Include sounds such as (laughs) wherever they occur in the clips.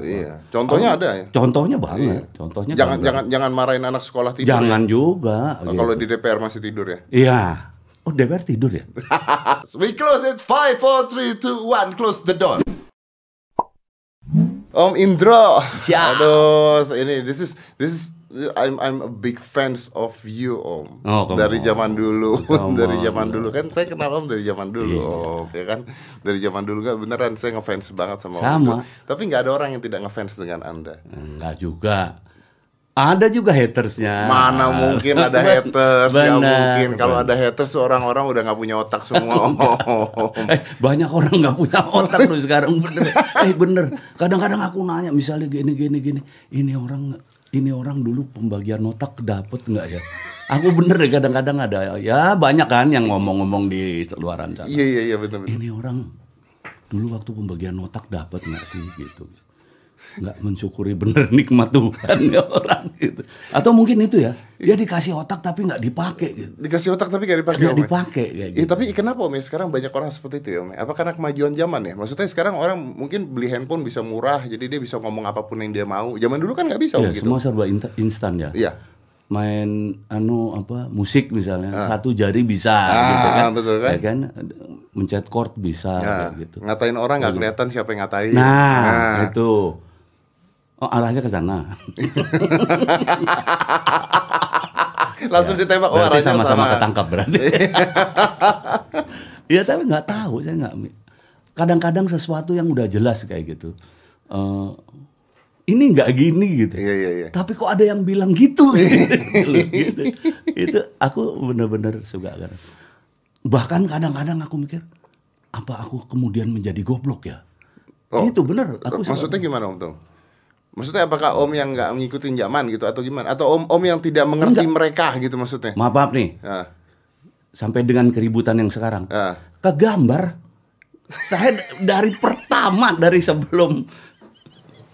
Iya. Contohnya ada ya. Contohnya banget. Contohnya Jangan gambar. jangan jangan marahin anak sekolah tidur. jangan ya. juga. Oh, gitu. Kalau di DPR masih tidur ya. Iya. Oh DPR tidur ya? (laughs) We close it. Five, four, three, two, one. Close the door. Om Indro. Siap. Aduh, ini this is this is I'm I'm a big fans of you Om. Oh, dari zaman dulu, (laughs) dari zaman dulu kan saya kenal Om dari zaman dulu Iya. Om, ya kan? Dari zaman dulu kan beneran saya ngefans banget sama, Om Sama. Indro. Tapi nggak ada orang yang tidak ngefans dengan Anda. Enggak juga. Ada juga hatersnya. Mana mungkin ada (laughs) haters, nggak mungkin. Kalau ada haters orang-orang udah nggak punya otak semua (laughs) Om. Eh, banyak orang nggak punya otak loh sekarang bener. Eh bener. Kadang-kadang aku nanya misalnya gini gini gini. Ini orang ini orang dulu pembagian otak dapet nggak ya? Aku bener deh kadang-kadang ada ya banyak kan yang ngomong-ngomong di luaran sana. Iya iya iya betul betul. Ini orang dulu waktu pembagian otak dapat nggak sih gitu? Nggak mensyukuri bener (laughs) nikmat Tuhan ya orang gitu. Atau mungkin itu ya dia dikasih otak tapi nggak dipakai gitu. Dikasih otak tapi gak dipakai Nggak ya? dipakai kayak Iya gitu. tapi kenapa Om ya sekarang banyak orang seperti itu ya Om? ya? Apa karena kemajuan zaman ya? Maksudnya sekarang orang mungkin beli handphone bisa murah, jadi dia bisa ngomong apa pun yang dia mau. Zaman dulu kan nggak bisa Ya, Om gitu. semua serba instan ya. Iya. main anu apa musik misalnya satu jari bisa Ah, gitu kan, betul kan? Ya kan mencet chord bisa Nah, kayak gitu. ngatain orang nggak kelihatan siapa yang ngatain. Nah, itu oh arahnya ke sana. (laughs) langsung ditembak. Oh, Berarti arahnya sama-sama sama. ketangkap berarti. (laughs) Iya (laughs) tapi nggak tahu saya nggak. Kadang-kadang sesuatu yang udah jelas kayak gitu. Eh, ini nggak gini gitu. Iya iya iya. Tapi kok ada yang bilang gitu? gitu. Itu aku bener-bener suka kan. Bahkan kadang-kadang aku mikir, apa aku kemudian menjadi goblok ya? Oh, itu bener. Aku suka. Maksudnya gimana Om Tung? Maksudnya apakah Om yang nggak mengikuti zaman gitu atau gimana? Atau Om Om yang tidak mengerti mereka gitu maksudnya? maaf, maaf nih, Ah, sampai dengan keributan yang sekarang, ah. ke gambar. Saya dari pertama dari sebelum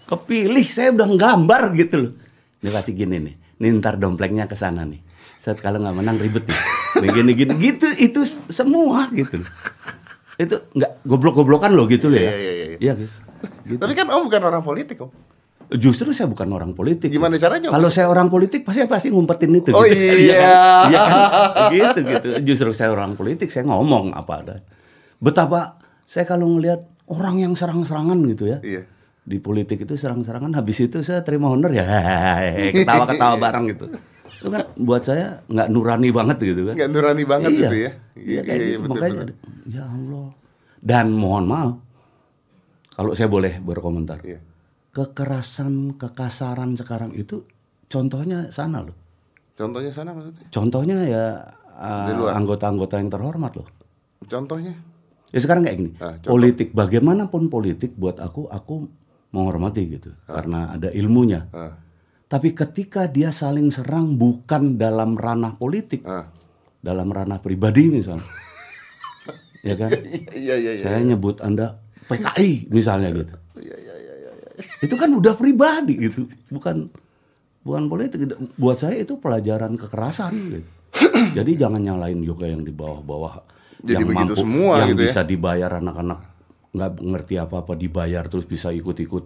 kepilih saya udah nggambar gitu loh. Ini kasih gini nih, nih ntar domplengnya ke sana nih. Saat kalau nggak menang ribet nih. Begini gini gitu itu semua gitu loh. Itu nggak goblok-goblokan loh gitu loh ya. Iya, iya, iya, gitu. Gitu. Tapi kan Om bukan orang politik Om. Justru saya bukan orang politik. Gimana caranya? Kalau saya orang politik pasti pasti ngumpetin itu. Oh, gitu. iya. kan? Iya kan? gitu gitu. Justru saya orang politik saya ngomong apa ada. Betapa saya kalau ngelihat orang yang serang-serangan gitu ya. Iya. Di politik itu serang-serangan habis itu saya terima honor ya ketawa-ketawa (laughs) bareng gitu. Itu kan buat saya nggak nurani banget gitu kan. Nggak nurani banget iya. gitu ya. Iya, kayak gitu. betul, Makanya betul. ya Allah. Dan mohon maaf kalau saya boleh berkomentar Iya. Kekerasan, kekasaran sekarang itu contohnya sana loh. Contohnya sana maksudnya? Contohnya ya uh, anggota-anggota yang terhormat loh. Contohnya? Ya sekarang kayak gini. Ah, contoh. politik bagaimanapun politik buat aku aku menghormati gitu karena ada ilmunya. Ah, Tapi ketika dia saling serang bukan dalam ranah politik, ah. dalam ranah pribadi misalnya. (laughs) ya kan? Iya iya iya. Saya nyebut Anda PKI misalnya gitu. Iya iya iya iya. Itu kan udah pribadi gitu bukan bukan politik buat saya itu pelajaran kekerasan gitu jadi jangan nyalain juga yang di bawah-bawah Jadi yang begitu mampu semua yang gitu ya? bisa dibayar anak-anak nggak ngerti apa-apa dibayar terus bisa ikut-ikut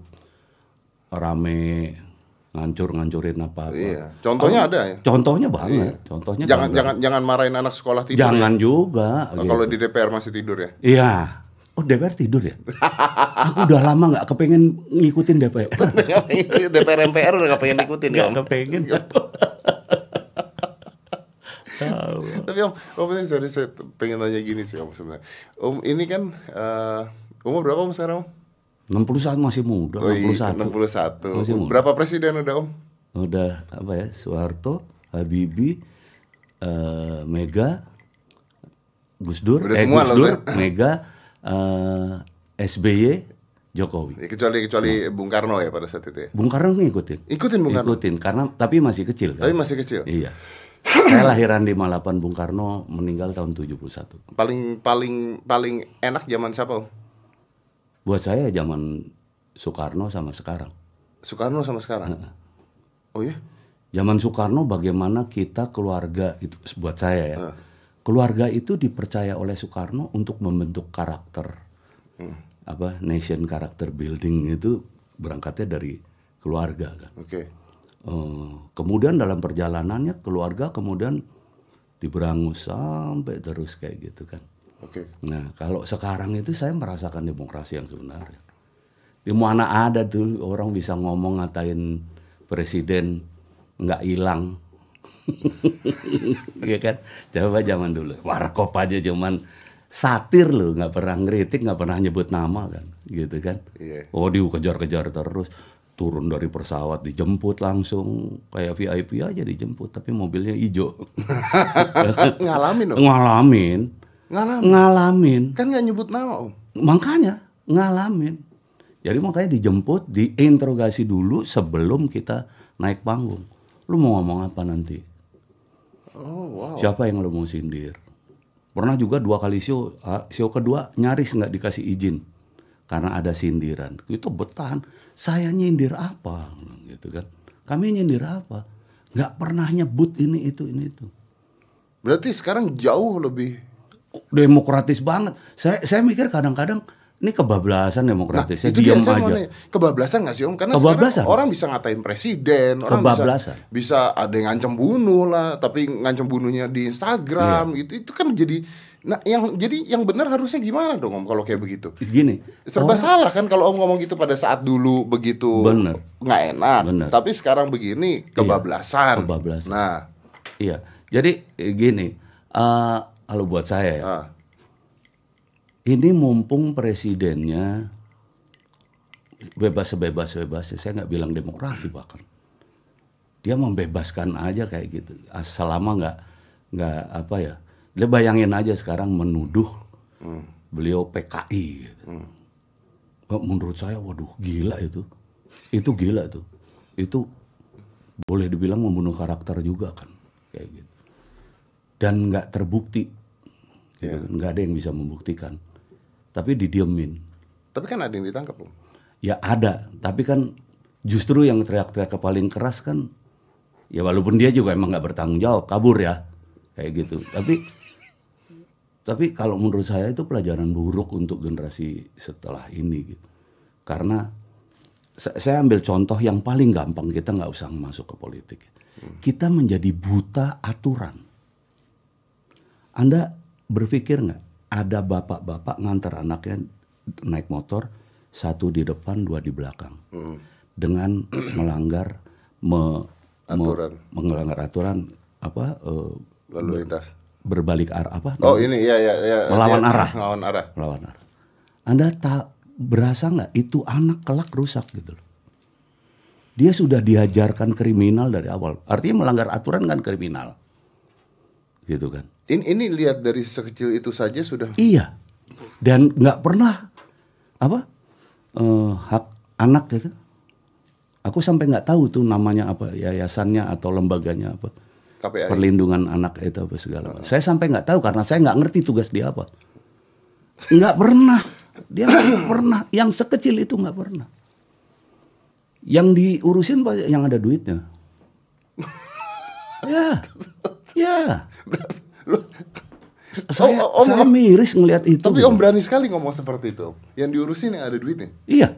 rame ngancur-ngancurin apa-apa Iya. Contohnya ada ya. contohnya banget contohnya Jangan gambar. jangan jangan marahin anak sekolah tidur. jangan ya. juga Oh, gitu. Kalau di DPR masih tidur ya. iya oh DPR tidur ya (laughs) aku udah lama nggak kepengen ngikutin DPR (laughs) DPR MPR udah gak pengen ikutin ya. Om. kepengen Tahu. (laughs) Tapi Om, Om ini sorry, saya pengen tanya gini sih Om sebenarnya. Om ini kan eh, umur berapa Om sekarang Om? 61 masih muda, Oh, iya, 61. 61. Masih muda. Berapa presiden udah Om? Udah apa ya? Soeharto, Habibie, eh, Mega, Gus Dur, Udah eh semua Gus Dur, kan? Mega, eh, SBY, Jokowi. Ya, kecuali kecuali Bung Karno ya pada saat itu ya. Bung Karno ngikutin. Ikutin Bung Karno. Ikutin karena tapi masih kecil kan. Tapi masih kecil. Iya. (clears throat) Saya lahiran di Malapan Bung Karno meninggal tahun 71. Paling paling paling enak zaman siapa? Buat saya zaman Soekarno sama sekarang. Soekarno sama sekarang. Oh ya? Zaman Soekarno bagaimana kita keluarga itu buat saya ya. Keluarga itu dipercaya oleh Soekarno untuk membentuk karakter. Hmm. Apa nation character building itu berangkatnya dari keluarga kan. Oke. Eh, kemudian dalam perjalanannya keluarga kemudian diberangus sampai terus kayak gitu kan. Oke. Nah kalau sekarang itu saya merasakan demokrasi yang sebenarnya. Di mana ada dulu orang bisa ngomong ngatain presiden nggak hilang. (laughs) Iya kan? Coba zaman dulu. Warkop aja cuman satir loh, nggak pernah ngeritik, nggak pernah nyebut nama kan, gitu kan? Iya. Oh dikejar-kejar terus, turun dari pesawat dijemput langsung kayak VIP aja dijemput, tapi mobilnya hijau. (laughs) Ngalamin om. ngalamin, Ngalamin. ngalamin. Kan nggak nyebut nama om. Makanya ngalamin. Jadi makanya dijemput, diinterogasi dulu sebelum kita naik panggung. Lu mau ngomong apa nanti? Oh wow. Siapa yang lu mau sindir? Pernah juga dua kali show, ah, show kedua nyaris nggak dikasih izin karena ada sindiran. Itu bertahan. Saya nyindir apa? Gitu kan? Kami nyindir apa? Nggak pernah nyebut ini itu ini itu. Berarti sekarang jauh lebih. Demokratis banget. Saya saya mikir kadang-kadang ini kebablasan demokratisnya itu dia diam aja. Kebablasan nggak sih om? Karena Kebablasan. orang bisa ngatain presiden, orang Kebablasan. bisa bisa ada yang ngancam bunuh lah, tapi ngancam bunuhnya di Instagram Iya. gitu. Itu kan jadi nah yang jadi yang benar harusnya gimana dong om kalau kayak begitu? Gini, Serba salah kan kalau om ngomong gitu pada saat dulu begitu Bener. nggak enak, Bener. tapi sekarang begini kebablasan. Kebablasan. Nah, Iya, jadi eh, gini, eh, kalau buat saya ya, ah, ini mumpung presidennya bebas sebebas bebasnya, saya nggak bilang demokrasi bahkan, dia membebaskan aja kayak gitu, Ah, selama nggak nggak apa ya, dia bayangin aja sekarang menuduh beliau PKI, gitu. Oh, menurut saya, waduh gila itu, itu gila tuh, itu boleh dibilang membunuh karakter juga kan, kayak gitu, dan nggak terbukti, kan. nggak ada yang bisa membuktikan, tapi didiemin, tapi kan ada yang ditangkap om. ya ada, tapi kan justru yang teriak-teriak paling keras kan, ya walaupun dia juga emang nggak bertanggung jawab, kabur ya, kayak gitu, tapi tapi kalau menurut saya itu pelajaran buruk untuk generasi setelah ini gitu. Karena sa- saya ambil contoh yang paling gampang kita nggak usah masuk ke politik. Kita menjadi buta aturan. Anda berpikir nggak ada bapak-bapak ngantar anaknya naik motor satu di depan dua di belakang dengan (clears throat) melanggar me- me- Aturan. melanggar aturan apa eh, Lalu lintas. berbalik arah apa Oh ini iya iya iya. Melawan Iya, arah. Melawan arah. melawan arah. Anda tak berasa nggak itu anak kelak rusak gitu loh. Dia sudah diajarkan kriminal dari awal. Artinya melanggar aturan kan kriminal. Gitu kan. Ini ini lihat dari sekecil itu saja sudah Iya. Dan nggak pernah apa eh, hak anak gitu. Aku sampai nggak tahu tuh namanya apa yayasannya atau lembaganya apa. KPI. Perlindungan anak itu apa segala macam. Saya sampai nggak tahu karena saya nggak ngerti tugas dia apa. Nggak pernah. Dia nggak (coughs) pernah. Yang sekecil itu nggak pernah. Yang diurusin yang ada duitnya. (laughs) ya, ya. Saya, Oh, Om- saya miris ngelihat itu. Tapi. Om berani sekali ngomong seperti itu. Yang diurusin yang ada duitnya. Iya.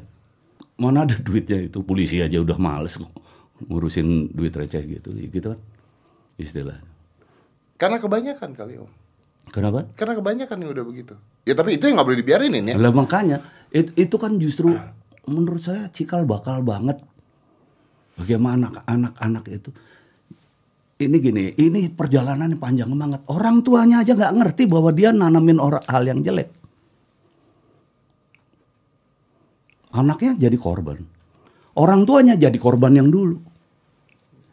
Mana ada duitnya itu polisi aja udah males kok ngurusin duit receh gitu, gitu kan istilahnya. Karena kebanyakan kali Om. Kenapa? Karena kebanyakan yang udah begitu. Ya tapi itu yang nggak boleh dibiarin ini. ya. Lah makanya it- itu kan justru menurut saya cikal bakal banget. Bagaimana anak-anak itu ini gini, ini perjalanan panjang banget. Orang tuanya aja nggak ngerti bahwa dia nanamin orang hal yang jelek. Anaknya jadi korban. Orang tuanya jadi korban yang dulu.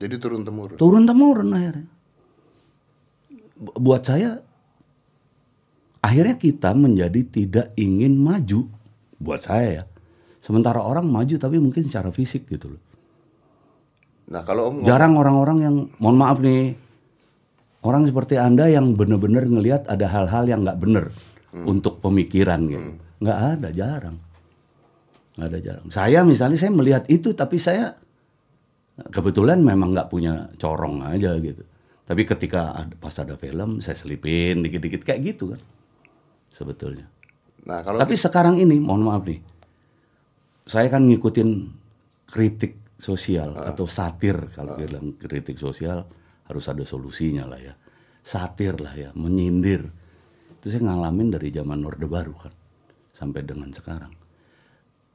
Jadi turun temurun. Turun temurun akhirnya. Bu- Buat saya, akhirnya kita menjadi tidak ingin maju. Buat saya ya. Sementara orang maju tapi mungkin secara fisik gitu loh. Nah kalau Om Jarang orang-orang yang, mohon maaf nih, orang seperti Anda yang benar-benar ngelihat ada hal-hal yang nggak benar untuk pemikiran gitu. Nggak ada, jarang. Nggak ada jarang. Saya misalnya saya melihat itu tapi saya kebetulan memang nggak punya corong aja gitu. Tapi ketika ada, pas ada film saya selipin dikit-dikit kayak gitu kan. Sebetulnya. Nah kalau Tapi sekarang ini, mohon maaf nih, saya kan ngikutin kritik sosial atau satir kalau bilang kritik sosial harus ada solusinya lah ya. Satir lah ya, menyindir. Itu saya ngalamin dari zaman Orde Baru kan sampai dengan sekarang.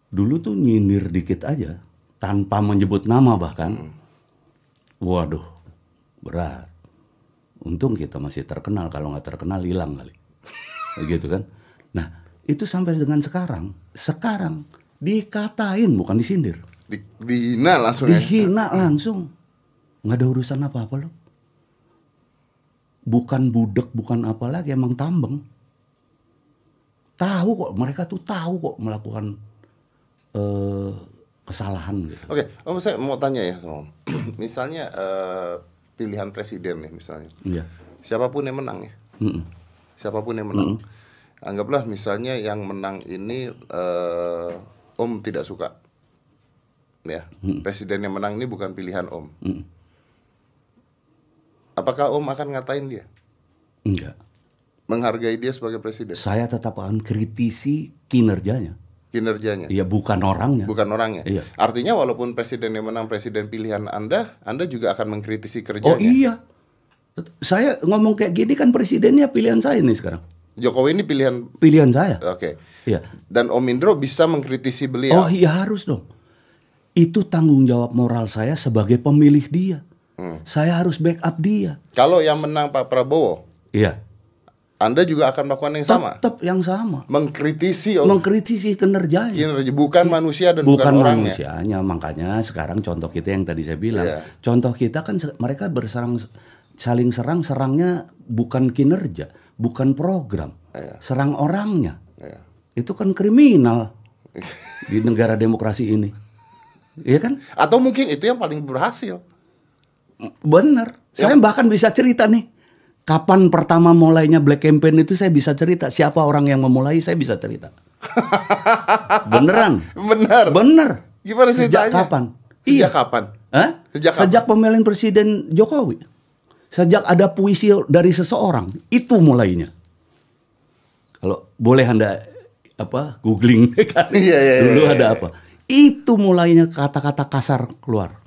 Dulu tuh nyindir dikit aja tanpa menyebut nama bahkan. Waduh, berat. Untung kita masih terkenal, kalau nggak terkenal hilang kali. Begitu kan. Nah, itu sampai dengan sekarang. Sekarang dikatain bukan disindir. Di, dihina langsung ya. Dihina langsung. Nggak ada urusan apa-apa loh. Bukan budek, bukan apa lagi, emang tambeng. Tahu kok, mereka tuh tahu kok melakukan eh, kesalahan gitu. Oke, Om saya mau tanya ya, Om. (clears throat) misalnya eh, pilihan presiden nih misalnya. Iya. Siapa pun yang menang ya. Mm-mm. Siapa pun yang menang. Anggaplah misalnya yang menang ini eh, Om tidak suka. Ya, presiden yang menang ini bukan pilihan Om. Mm. Apakah Om akan ngatain dia? Enggak. Menghargai dia sebagai presiden? Saya tetap akan kritisi kinerjanya. Kinerjanya? Iya, bukan orangnya. Bukan orangnya. Iya. Artinya walaupun presiden yang menang presiden pilihan Anda, Anda juga akan mengkritisi Oh kerjanya. iya. Saya ngomong kayak gini kan presidennya pilihan saya nih sekarang. Jokowi ini pilihan Pilihan saya. oke. Iya. Dan Om Indro bisa mengkritisi beliau. Oh iya harus dong. Itu tanggung jawab moral saya sebagai pemilih dia. Hmm. Saya harus backup dia. Kalau yang menang Pak Prabowo, Iya. Anda juga akan melakukan yang sama. Tetap yang sama. Mengkritisi Om Mengkritisi kinerjanya. kinerja bukan manusia dan bukan, Bukan orangnya. manusianya. Makanya sekarang contoh kita yang tadi saya bilang. Iya. Contoh kita kan mereka berserang saling serang serangnya bukan kinerja, bukan program. Iya. Serang orangnya. Ya. Itu kan kriminal di negara demokrasi ini. Iya kan? Atau mungkin itu yang paling berhasil. Bener. Saya bahkan bisa cerita nih. Kapan pertama mulainya Black Campaign itu saya bisa cerita. Siapa orang yang memulai saya bisa cerita. (laughs) Beneran. Benar. Bener. Gimana Sejak ceritanya? kapan? Sejak Iya. kapan? Hah? Sejak Sejak, pemilihan Presiden Jokowi. Sejak ada puisi dari seseorang. Itu mulainya. Kalau boleh Anda apa googling (laughs) kan. Iya, iya, Dulu iya, ada iya. apa? Itu mulainya kata-kata kasar keluar.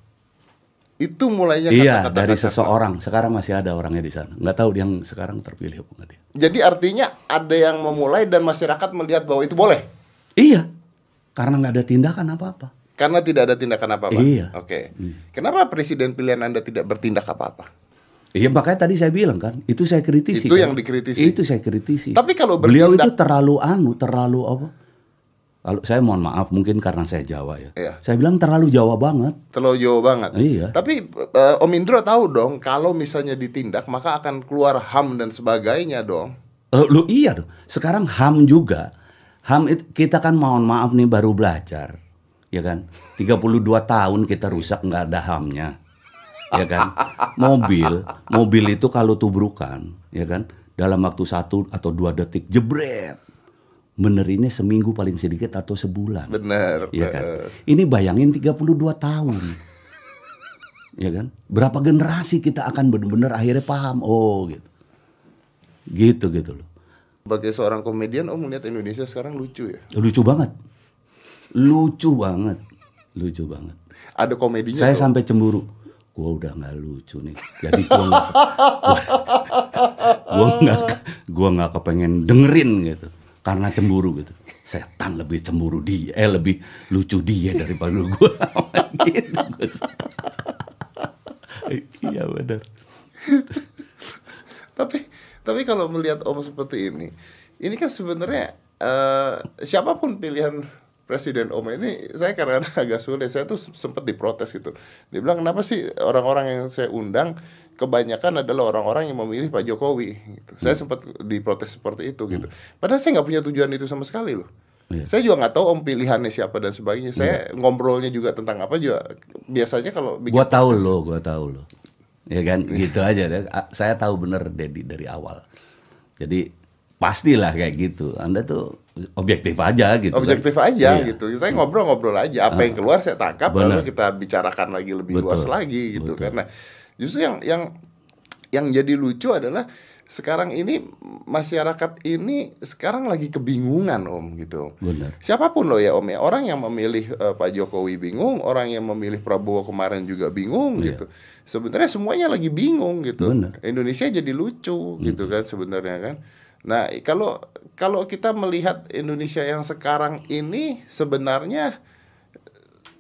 Itu mulainya Iya, kata-kata dari kasar. seseorang. Sekarang masih ada orangnya di sana. Nggak tahu yang sekarang terpilih apa dia. Jadi artinya ada yang memulai dan masyarakat melihat bahwa itu boleh. Iya, karena nggak ada tindakan apa-apa. Karena tidak ada tindakan apa-apa. Iya. Oke. Kenapa presiden pilihan Anda tidak bertindak apa-apa? Iya makanya tadi saya bilang kan, itu saya kritisi. Itu kan. yang dikritisi. Itu saya kritisi. Tapi kalau beliau bertindak- itu terlalu anu, terlalu apa? Kalau saya mohon maaf, mungkin karena saya Jawa ya. Iya. Saya bilang terlalu Jawa banget. Terlalu jauh banget. Iya. Tapi eh, Om Indro tahu dong kalau misalnya ditindak maka akan keluar HAM dan sebagainya dong. Eh, lu iya dong. Sekarang HAM juga. HAM itu kita kan mohon maaf nih baru belajar. Ya kan? 32 tahun kita rusak nggak ada HAM-nya. Ya kan? Mobil, mobil itu kalau tubrukan, ya kan? Dalam waktu satu atau dua detik jebret. Benerinnya seminggu paling sedikit atau sebulan. Bener. Iya kan? Ini bayangin 32 tahun. ya kan? Berapa generasi kita akan benar-benar akhirnya paham oh gitu. Gitu gitu loh. Sebagai seorang komedian Om melihat Indonesia sekarang lucu ya. Lucu banget. Lucu banget. Lucu banget. Ada komedinya Saya tuh. sampai cemburu. Gua udah nggak lucu nih. Jadi gua nggak gua- (laughs) gua nggak gua nggak kepengen dengerin gitu. Karena cemburu gitu. Setan lebih cemburu dia, eh lebih lucu dia daripada gua. (laughs) gitu, Gus. iya benar. Tapi tapi kalau melihat Om seperti ini, ini kan sebenarnya eh, siapa pun pilihan presiden Om ini, saya karena agak sulit. Saya tuh sempat diprotes gitu. Dia bilang kenapa sih orang-orang yang saya undang kebanyakan adalah orang-orang yang memilih Pak Jokowi. Gitu. Saya sempat diprotes seperti itu gitu. Padahal saya nggak punya tujuan itu sama sekali loh. Iya. Saya juga nggak tahu Om pilihannya siapa dan sebagainya. Saya ngobrolnya juga tentang apa juga. Biasanya kalau bikin Gua tahu lo, gua tahu lo. Ya kan, gitu aja deh. Saya tahu bener Dedi dari awal. Jadi pastilah kayak gitu. Anda tuh objektif aja gitu. kan. objektif aja Iya. gitu. Saya ngobrol-ngobrol aja. Apa yang keluar saya tangkap lalu Benar. kita bicarakan lagi lebih Betul. luas lagi gitu. Betul. Karena justru yang yang yang jadi lucu adalah sekarang ini masyarakat ini sekarang lagi kebingungan om gitu. Benar. Siapa pun loh ya om ya orang yang memilih eh, Pak Jokowi bingung, orang yang memilih Prabowo kemarin juga bingung Iya. gitu. Sebenarnya semuanya lagi bingung gitu. Benar. Indonesia jadi lucu gitu kan sebenarnya kan. Nah kalau kalau kita melihat Indonesia yang sekarang ini sebenarnya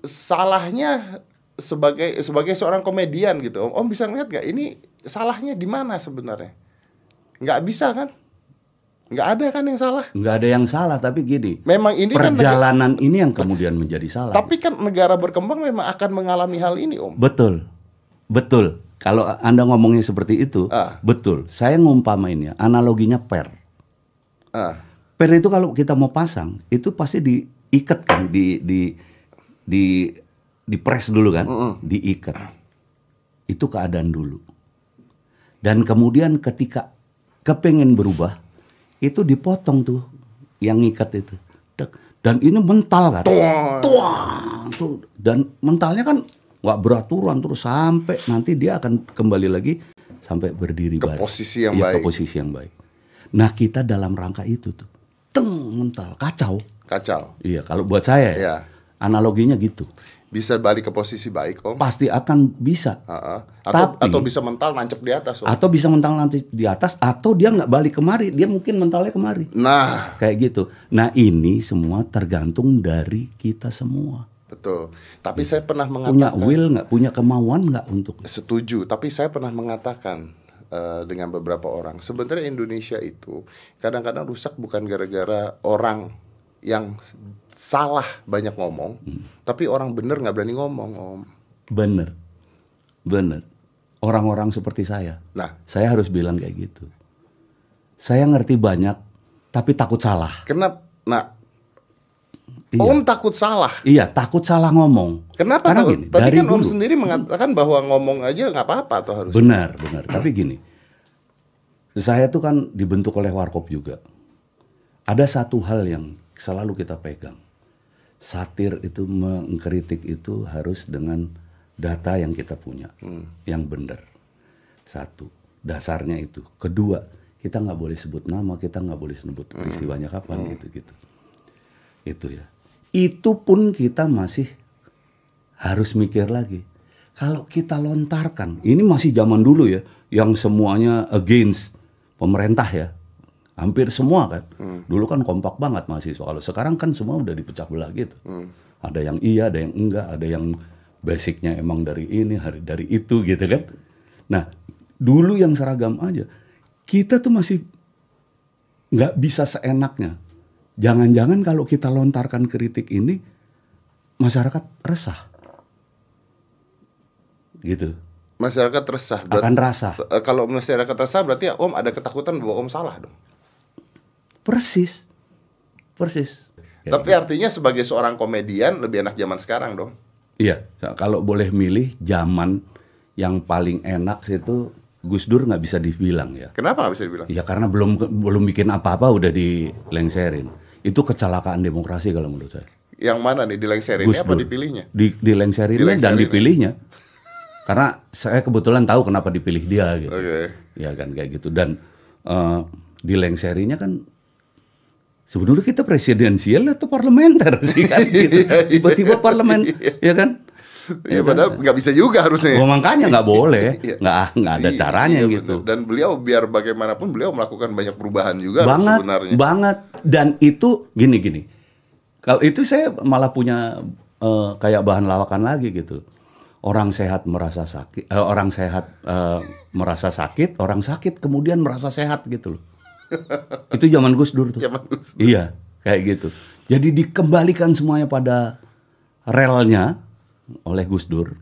salahnya sebagai sebagai seorang komedian gitu om, om bisa ngeliat gak ini salahnya di mana sebenarnya nggak bisa kan nggak ada kan yang salah Nggak ada yang salah, tapi gini. memang ini kan negara, perjalanan ini yang kemudian menjadi salah. tapi kan negara berkembang memang akan mengalami hal ini om Betul, betul. Kalau anda ngomongnya seperti itu, Ah. betul. Saya ngumpamainnya, analoginya per. ah Per itu kalau kita mau pasang, itu pasti diikat kan, di di di di press dulu kan, diikat. Itu keadaan dulu. Dan kemudian ketika kepengen berubah, itu dipotong tuh yang ngikat itu. Dan ini mental kan. Tuang, tuh. Dan mentalnya kan nggak beraturan terus sampai nanti dia akan kembali lagi sampai berdiri Ke baik. posisi yang ke baik. posisi yang baik. Nah kita dalam rangka itu tuh, teng mental kacau. kacau Iya kalau buat saya, Iya. analoginya gitu. Bisa balik ke posisi baik om Pasti akan bisa. Ah. atau Tapi- atau bisa mental nancep di atas om Atau bisa mental nanti di atas, atau dia nggak balik kemari, dia mungkin mentalnya kemari. nah Kayak gitu. Nah ini semua tergantung dari kita semua. betul tapi saya pernah Punya mengatakan will nggak, punya kemauan nggak untuk Setuju, tapi saya pernah mengatakan eh, dengan beberapa orang, sebenarnya Indonesia itu kadang-kadang rusak bukan gara-gara orang yang salah banyak ngomong, tapi orang bener nggak berani ngomong, om. bener, bener. Orang-orang seperti saya, Nah, saya harus bilang kayak gitu. Saya ngerti banyak, tapi takut salah. kenapa? Nah, Iya. om takut salah. Iya, takut salah ngomong. Kenapa? Karena takut? gini, Tadi dari kan om dulu. sendiri mengatakan bahwa ngomong aja nggak apa-apa tuh harus. Benar, benar. Tapi gini, saya tuh kan dibentuk oleh Warkop juga. Ada satu hal yang selalu kita pegang. Satir itu mengkritik itu harus dengan data yang kita punya, yang benar. Satu, dasarnya itu. Kedua, kita nggak boleh sebut nama, kita nggak boleh sebut peristiwanya kapan gitu-gitu. Itu ya. Itu pun kita masih harus mikir lagi. Kalau kita lontarkan, ini masih zaman dulu ya, yang semuanya against pemerintah ya. Hampir semua kan. Dulu kan kompak banget mahasiswa. Kalau sekarang kan semua udah dipecah belah gitu. Ada yang iya, ada yang enggak, ada yang basicnya emang dari ini, hari dari itu gitu kan. Nah, dulu yang seragam aja. Kita tuh masih nggak bisa seenaknya. Jangan-jangan kalau kita lontarkan kritik ini, masyarakat resah. Gitu. Masyarakat resah. Akan resah. eh, kalau masyarakat resah berarti ya om ada ketakutan bahwa om salah dong. Persis. Persis. Ya, Tapi artinya sebagai seorang komedian lebih enak zaman sekarang dong. Iya, kalau boleh milih zaman yang paling enak itu Gus Dur nggak bisa dibilang ya. Kenapa nggak bisa dibilang? Ya karena belum belum bikin apa-apa udah dilengserin. Itu kecelakaan demokrasi kalau menurut saya. Yang mana nih dilengserin Gus apa Dur. dipilihnya? Di, dilengserinnya dan Dilengserin. dipilihnya. Karena saya kebetulan tahu kenapa dipilih dia gitu. Oke. Ya kan kayak gitu dan eh, dilengserinya kan sebenarnya kita presidensial atau parlementer (laughs) sih kan gitu. Tiba-tiba parlemen ya kan? Ya padahal nggak bisa juga harusnya. Gua makanya nggak boleh, Iya. nggak nggak ada Iya, caranya iya, gitu. bener. Dan beliau biar bagaimanapun beliau melakukan banyak perubahan juga banget, sebenarnya. banget. Dan itu gini gini. Kalau itu saya malah punya eh, kayak bahan lawakan lagi gitu. Orang sehat merasa sakit, eh, orang sehat eh, merasa sakit, orang sakit kemudian merasa sehat gitu loh. (laughs) itu zaman Gus Dur tuh. Zaman Gus Iya, kayak gitu. Jadi dikembalikan semuanya pada relnya oleh Gus Dur.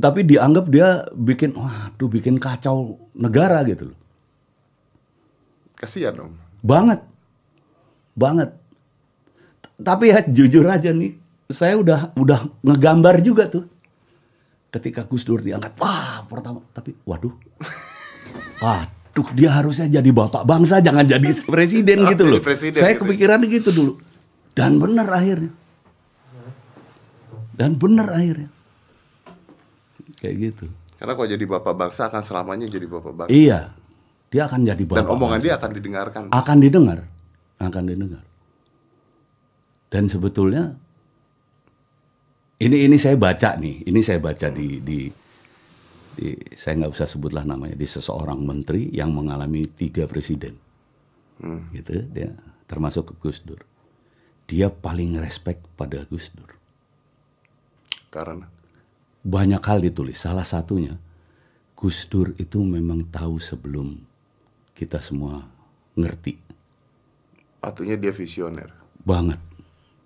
Tapi dianggap dia bikin, waduh bikin kacau negara gitu loh. Kasihan om. Banget. Banget. Tapi ya jujur aja nih, saya udah udah ngegambar juga tuh. Ketika Gus Dur diangkat, wah pertama, tapi waduh. (laughs) Waduh, dia harusnya jadi bapak bangsa, jangan jadi (laughs) presiden gitu loh. presiden saya gitu. kepikiran gitu dulu. Dan bener akhirnya. Dan bener akhirnya. Kayak gitu. Karena kalau jadi bapak bangsa akan selamanya jadi bapak bangsa. Iya, dia akan jadi bapak. Dan omongan bangsa. dia akan didengarkan. akan didengar, akan didengar. Dan sebetulnya ini ini saya baca nih, ini saya baca di di, di saya nggak usah sebutlah namanya di seseorang menteri yang mengalami tiga presiden, gitu dia termasuk Gus Dur. Dia paling respect pada Gus Dur. Karena Banyak hal ditulis. Salah satunya Gus Dur itu memang tahu sebelum kita semua ngerti Artinya dia visioner. banget.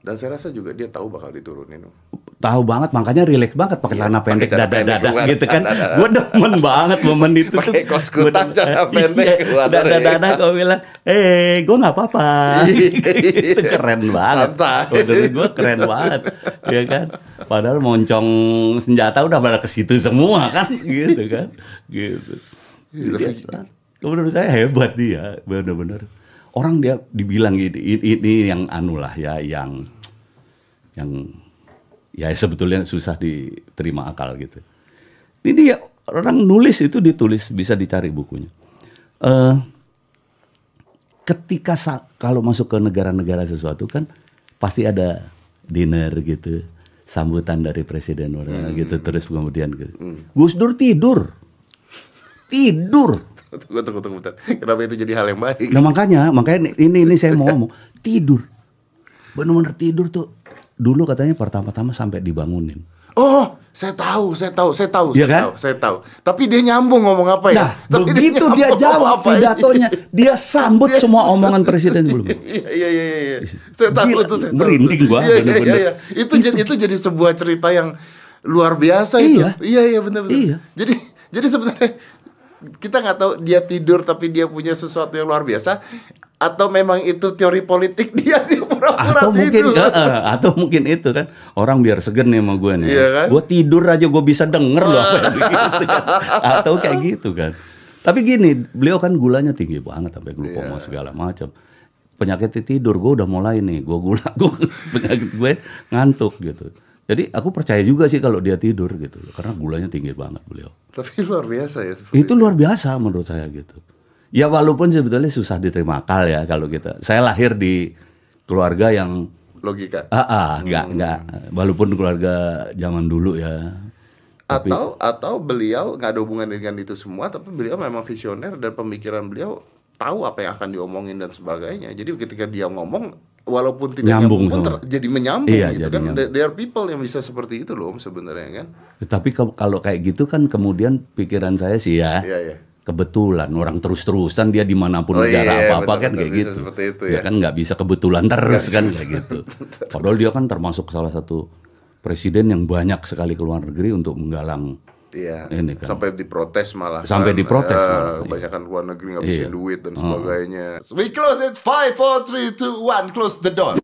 Dan saya rasa juga dia tahu bakal diturunin. Tahu banget makanya rileks banget pakai celana pendek celana dada pendek dada keluar. gitu kan. (laughs) Gue demen banget momen itu tuh. Pakai kaos kutang, celana pendek iya, keluar. dada dada kau bilang eh gue nggak apa-apa. (laughs) (laughs) Itu keren banget. Menurut gue keren banget ya kan. Padahal moncong senjata udah pada ke situ semua kan gitu kan. Gitu. Dia- menurut saya hebat dia benar-benar orang dia dibilang gitu ini, ini yang anu lah ya yang yang ya sebetulnya susah diterima akal gitu. Ini dia orang nulis itu ditulis bisa dicari bukunya. Eh ketika kalau masuk ke negara-negara sesuatu kan pasti ada dinner gitu, sambutan dari presiden orang gitu terus kemudian gitu. Gus Dur tidur. Tidur. Tunggu, tunggu, tunggu, bentar. Kenapa itu jadi hal yang baik? Nah makanya, makanya ini ini saya mau (laughs) ngomong tidur, benar-benar tidur tuh. Dulu katanya pertama-tama sampai dibangunin. Oh, saya tahu, saya tahu, saya tahu, Iya saya kan? tahu, saya tahu. Tapi dia nyambung ngomong apa ya? Nah, (laughs) Tapi begitu dia nyambung jawab ya? pidatonya, dia sambut semua omongan presiden sebelumnya. (laughs) Iya, iya, iya, iya. Saya tahu itu, saya tahu. merinding gua, Iya, iya, iya, iya. Itu, jadi itu jadi sebuah cerita yang luar biasa itu. Iya. Iya, iya, benar, benar. Iya. Jadi, jadi sebenarnya kita nggak tahu dia tidur tapi dia punya sesuatu yang luar biasa atau memang itu teori politik (laughs) dia dia pura-pura Atau mungkin, tidur. eh, eh, atau mungkin itu kan orang biar seger nih sama gue nih. Iya kan? Gue tidur aja gue bisa denger loh apa yang (laughs) gitu kan. Atau kayak gitu kan. Tapi gini, beliau kan gulanya tinggi banget sampai glukoma Iya. segala macam. Penyakit tidur gue udah mulai nih, gue gula, (laughs) gue penyakit gue ngantuk gitu. Jadi aku percaya juga sih kalau dia tidur gitu, karena gulanya tinggi banget beliau. Tapi luar biasa ya. seperti Itu luar biasa menurut saya gitu. Ya walaupun sebetulnya susah diterima akal ya kalau kita. Saya lahir di keluarga yang logika. ah, ah nggak nggak walaupun keluarga zaman dulu ya. Atau atau beliau nggak ada hubungan dengan itu semua, tapi beliau memang visioner dan pemikiran beliau tahu apa yang akan diomongin dan sebagainya. Jadi ketika dia ngomong, walaupun tidak Nyambung nyambung, pun ter- jadi menyambung Iya, gitu jadi kan. nyambung. There- are people yang bisa seperti itu loh om sebenarnya kan. Tapi kalau kayak gitu kan kemudian pikiran saya sih ya Iya iya. Kebetulan orang terus-terusan dia di mana pun Oh, negara iya, apa-apa kan kayak bisa gitu. itu ya ya. kan nggak bisa kebetulan terus kan (laughs) kayak gitu. Padahal dia kan termasuk salah satu presiden yang banyak sekali ke luar negeri untuk menggalang Iya. Ini kan. Sampai diprotes malah. Sampai kan. diprotes Eh, malah, iya. Kebanyakan luar negeri ngabisin Iya. duit dan sebagainya. We close it. Five, four, three, two, one. Close the door.